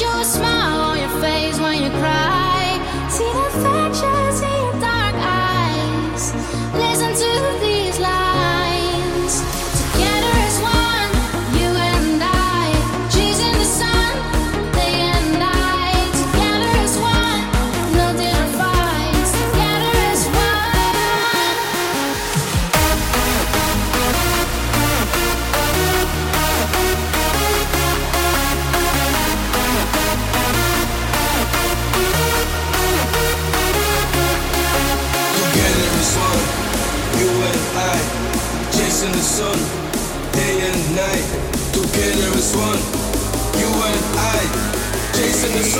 your smile.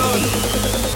Sun.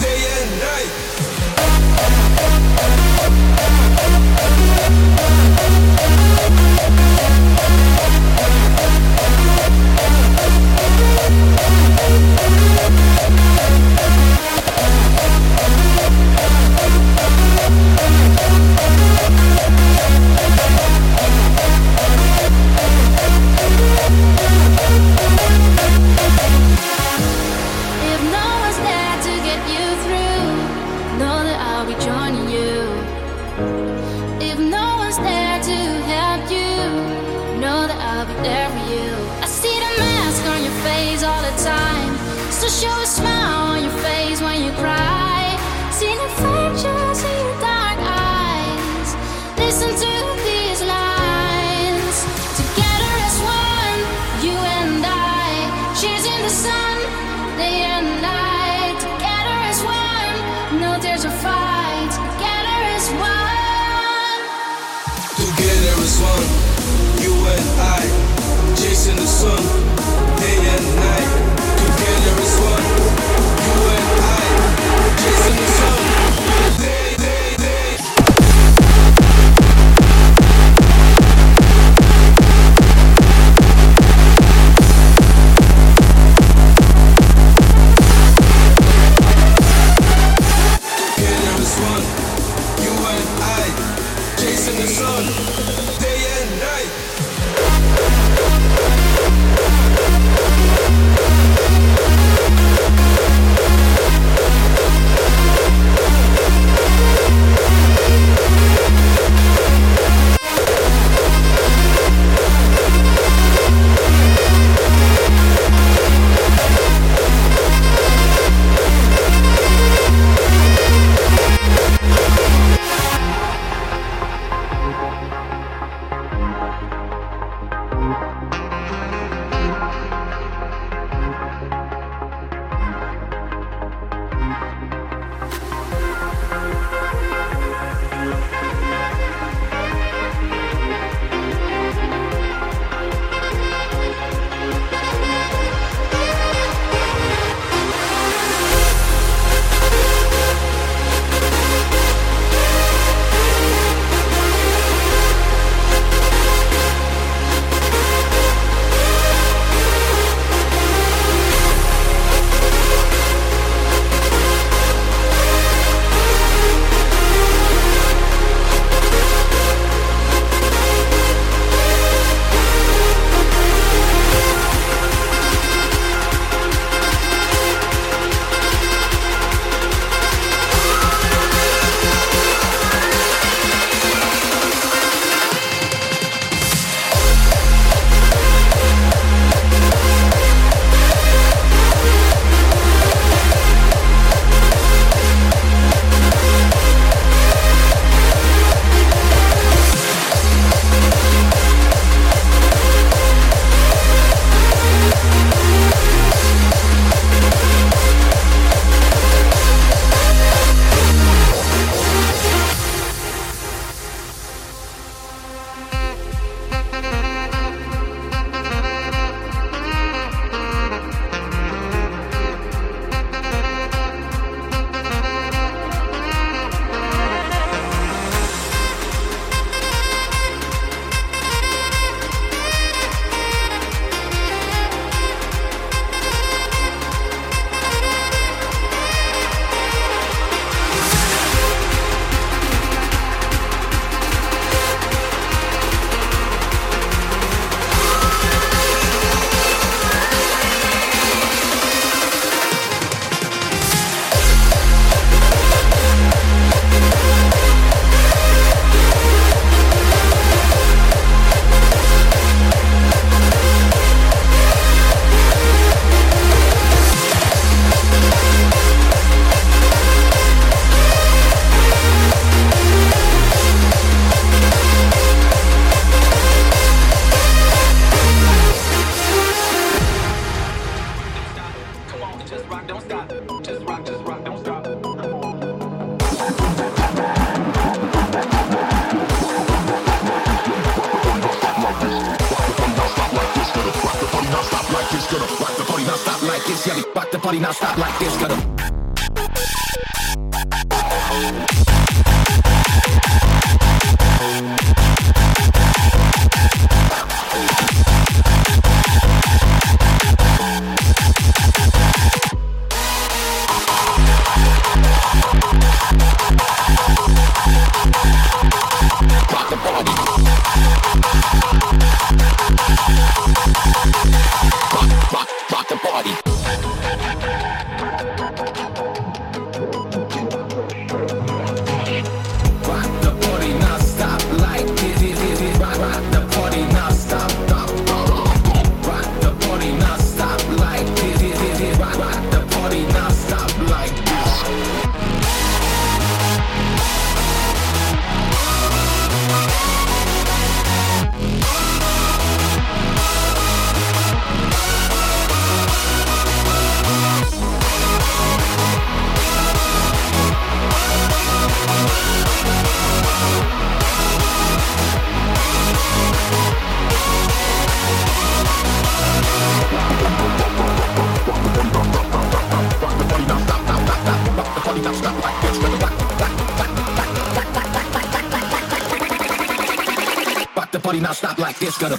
The party not stop like this, gonna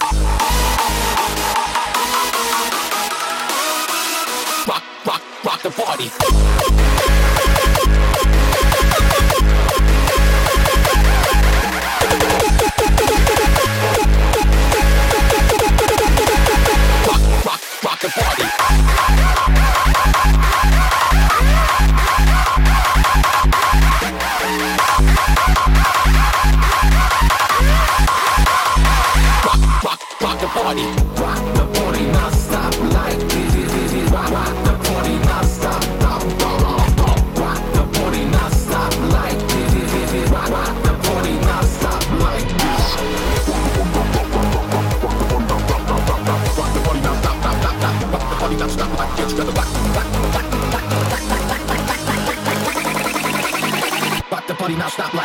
rock, rock, rock the party. Rock, rock, rock the party. party. Rock the party, not stop like this. Rock, the party, not stop. Rock, the party, stop like this. Rock, the party, like this. Rock the party. Rock the party, like this.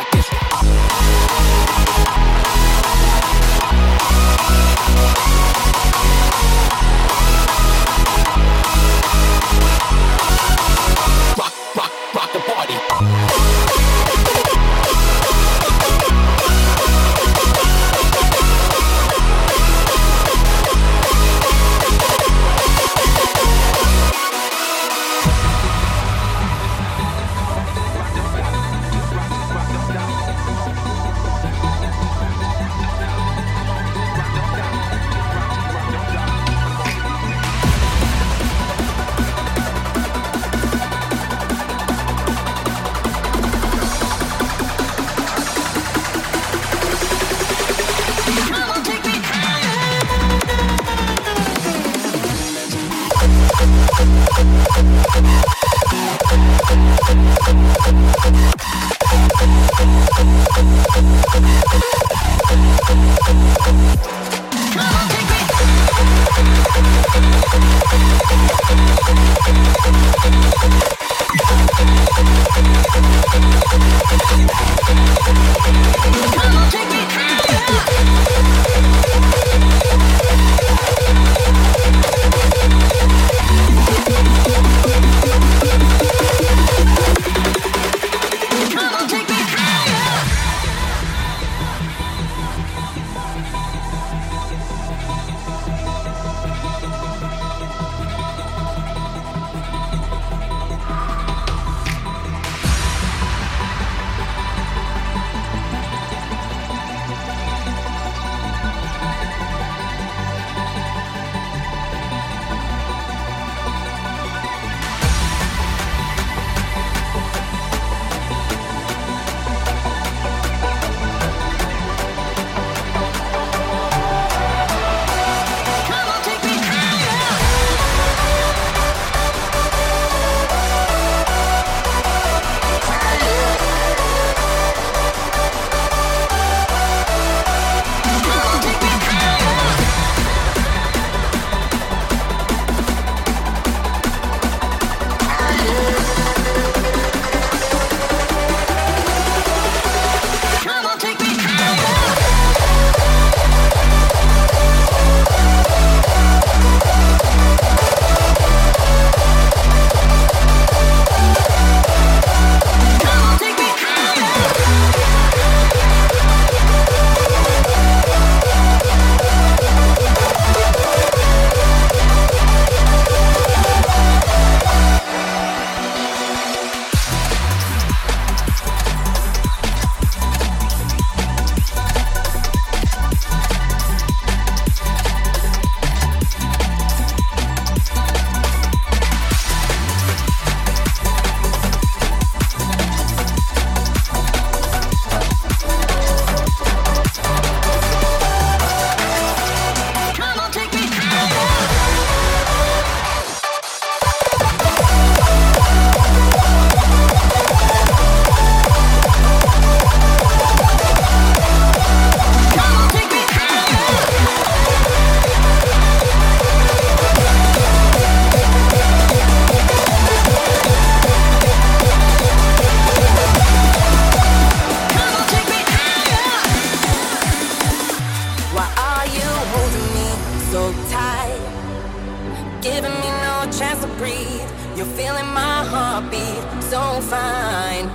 giving me no chance to breathe. You're feeling my heartbeat so fine.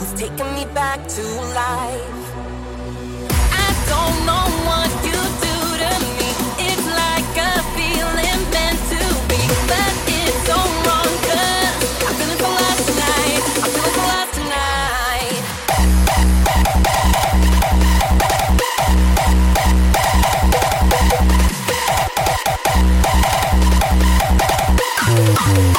It's taking me back to life. I don't know.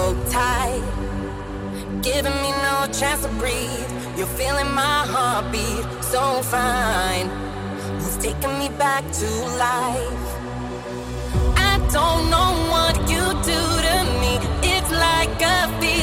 so tight, giving me no chance to breathe. You're feeling my heartbeat so fine. It's taking me back to life. I don't know what you do to me. It's like a fever.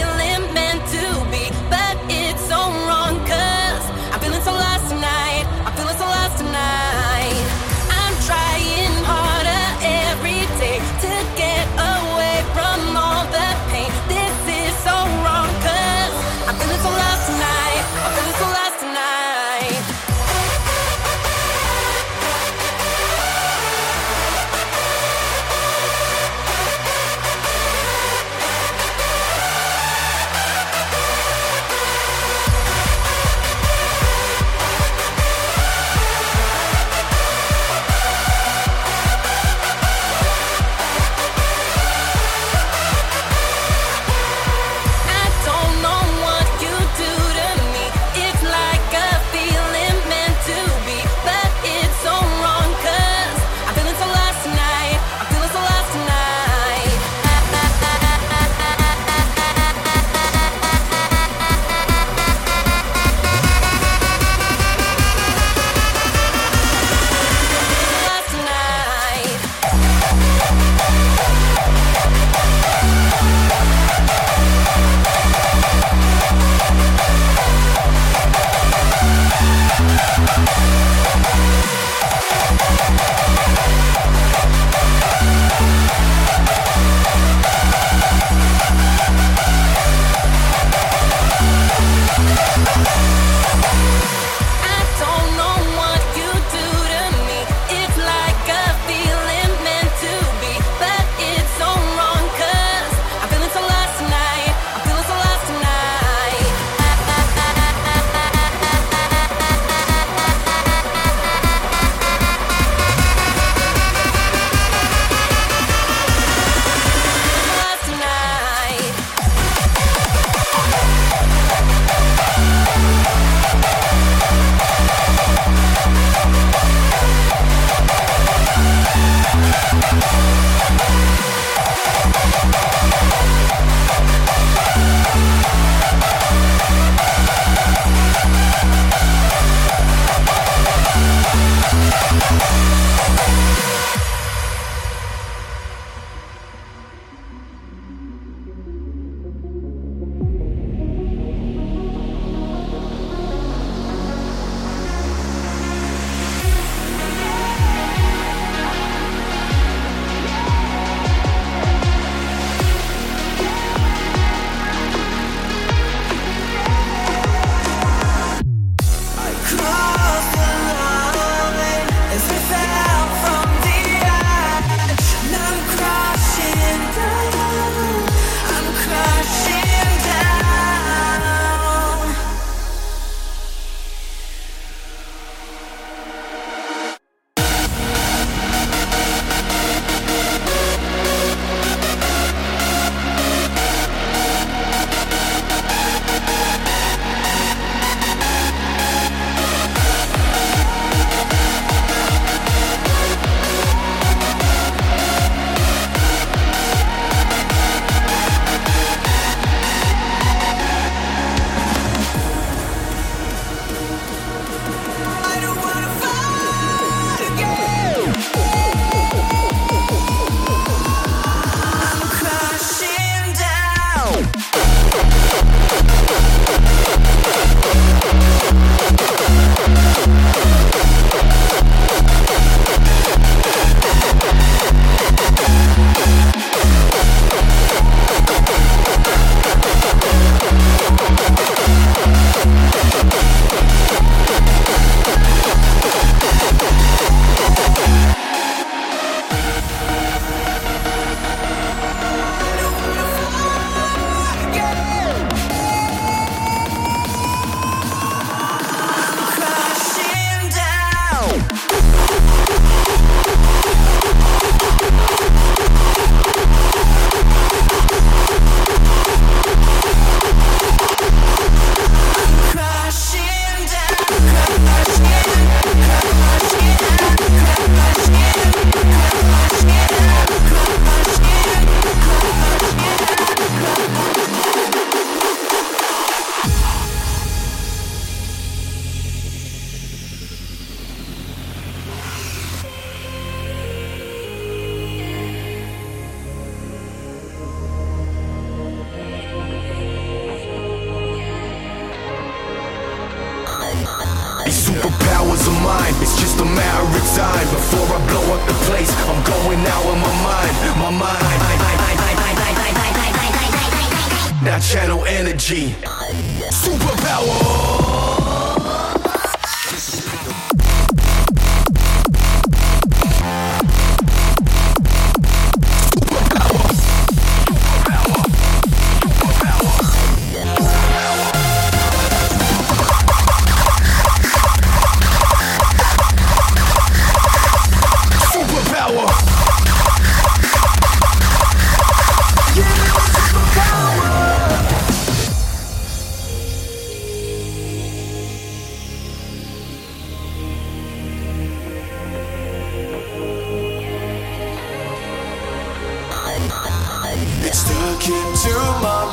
into my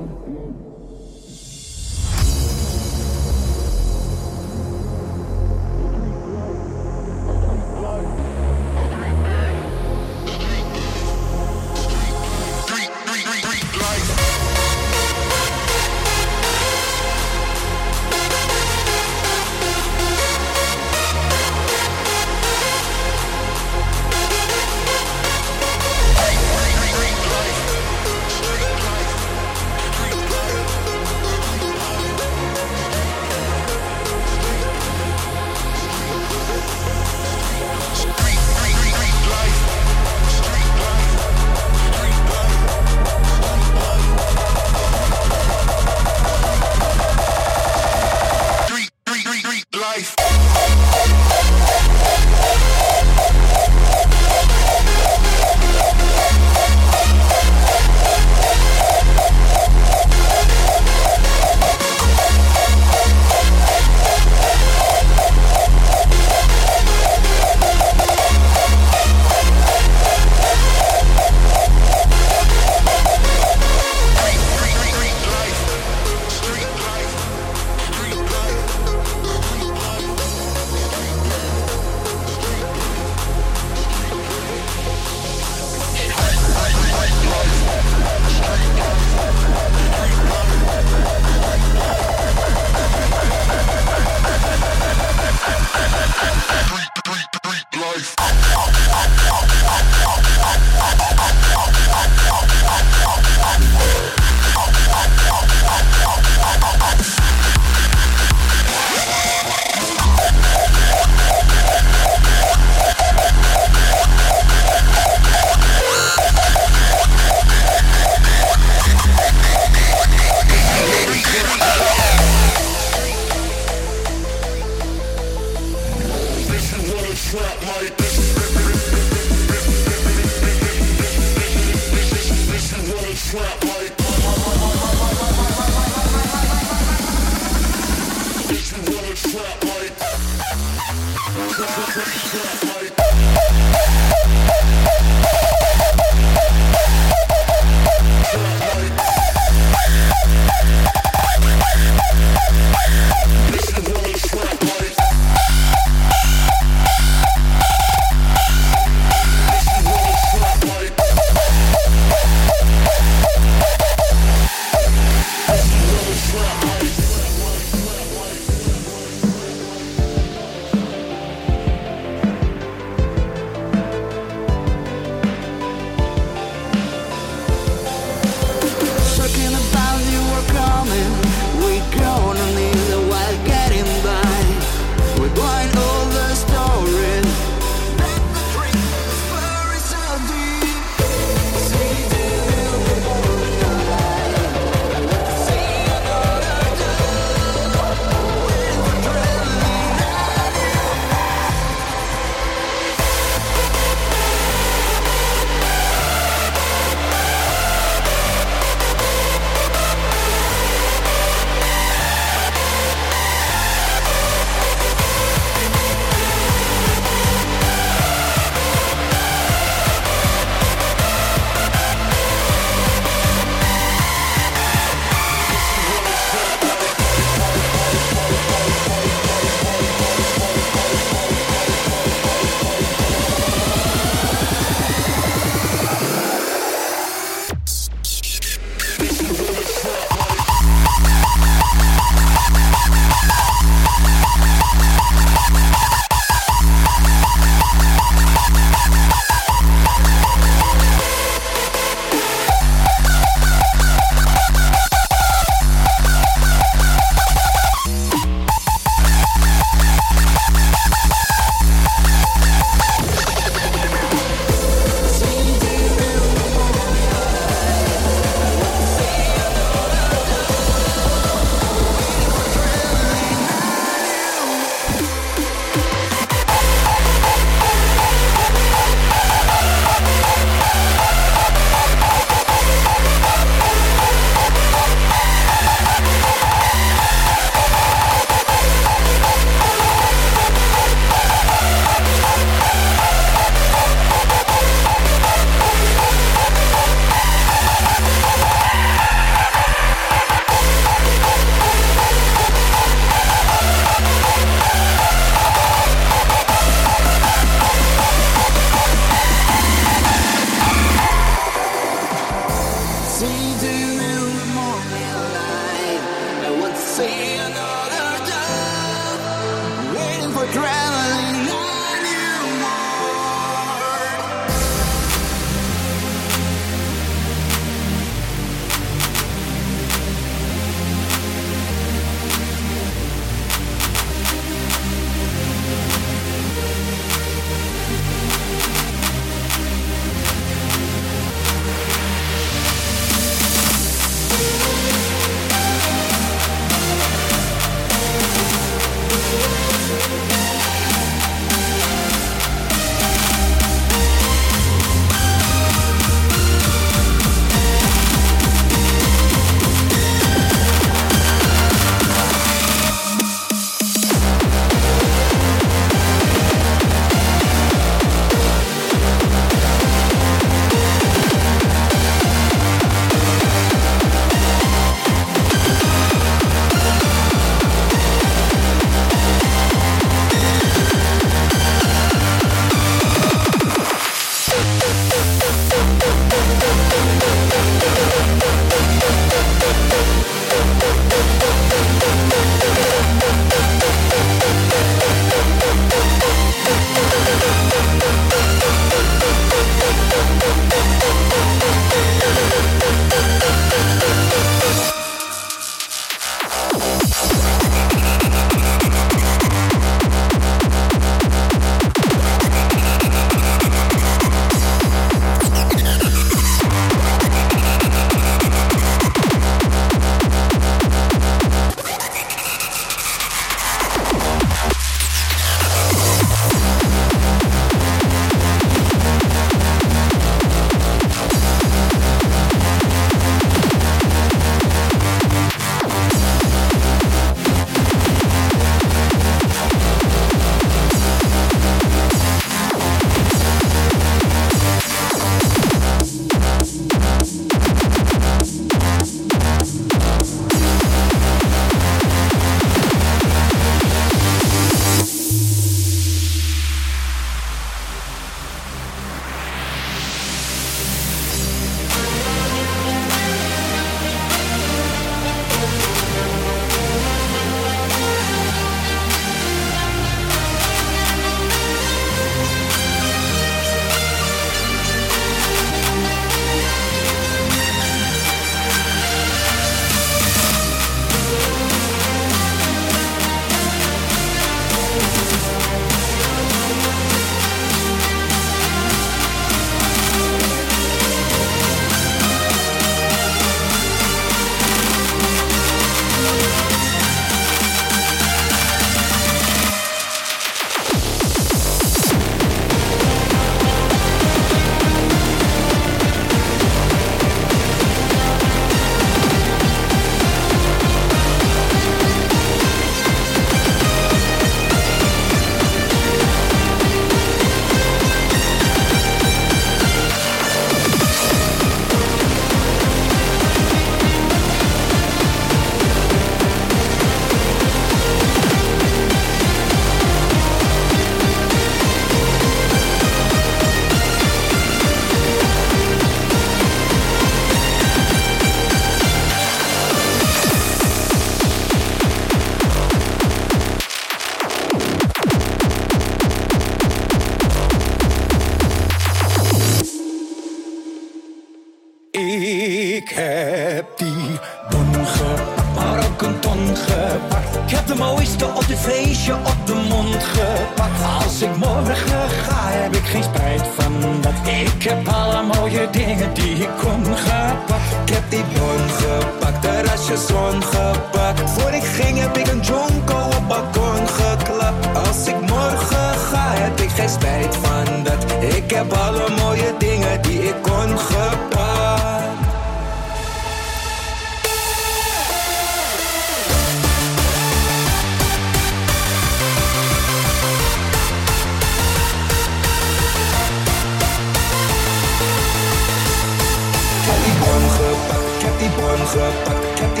gepakt, ik heb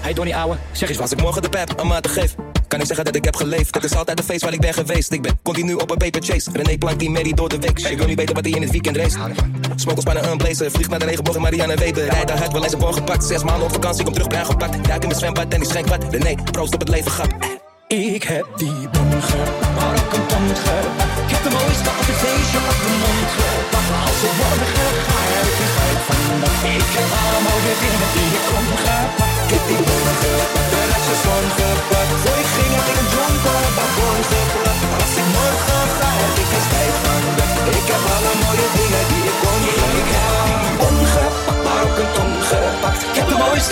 Hey Donnie ouwe, zeg eens wat. Als ik morgen de pep een maat geef, kan ik zeggen dat ik heb geleefd. Het is altijd een feest waar ik ben geweest. Ik ben continu op een paper chase. René plank die Mary door de week. Ik wil niet weten wat hij in het weekend race. Smokkelspannen een blazer, vliegt naar de regenboog Marianne Weber. Rijd daar hard, wel eens een gepakt. Zes maanden op vakantie, kom terug, bruin gepakt. Duik in mijn zwembad en die schenk wat. René, proost op het leven, grap. Ik heb die bon maar ook een ton. Ik heb de mooiste op het feestje op de mond gepakt. Als ik morgen ga, heb ik spijt van dat. Ik heb alle mooie dingen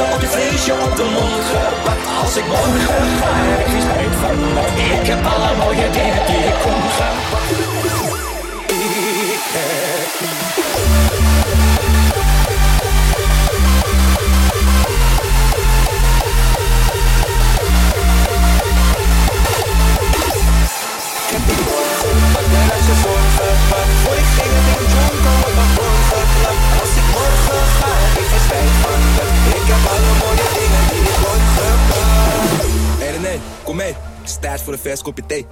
op het feestje op de mond gepakt. Als ik morgen ga, ik geen spijt van dat. Ik heb alle mooie dingen die ik kon gepakt. Ik heb stash for de verskoopje thee.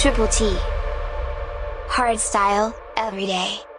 Triple T. Hard style every day.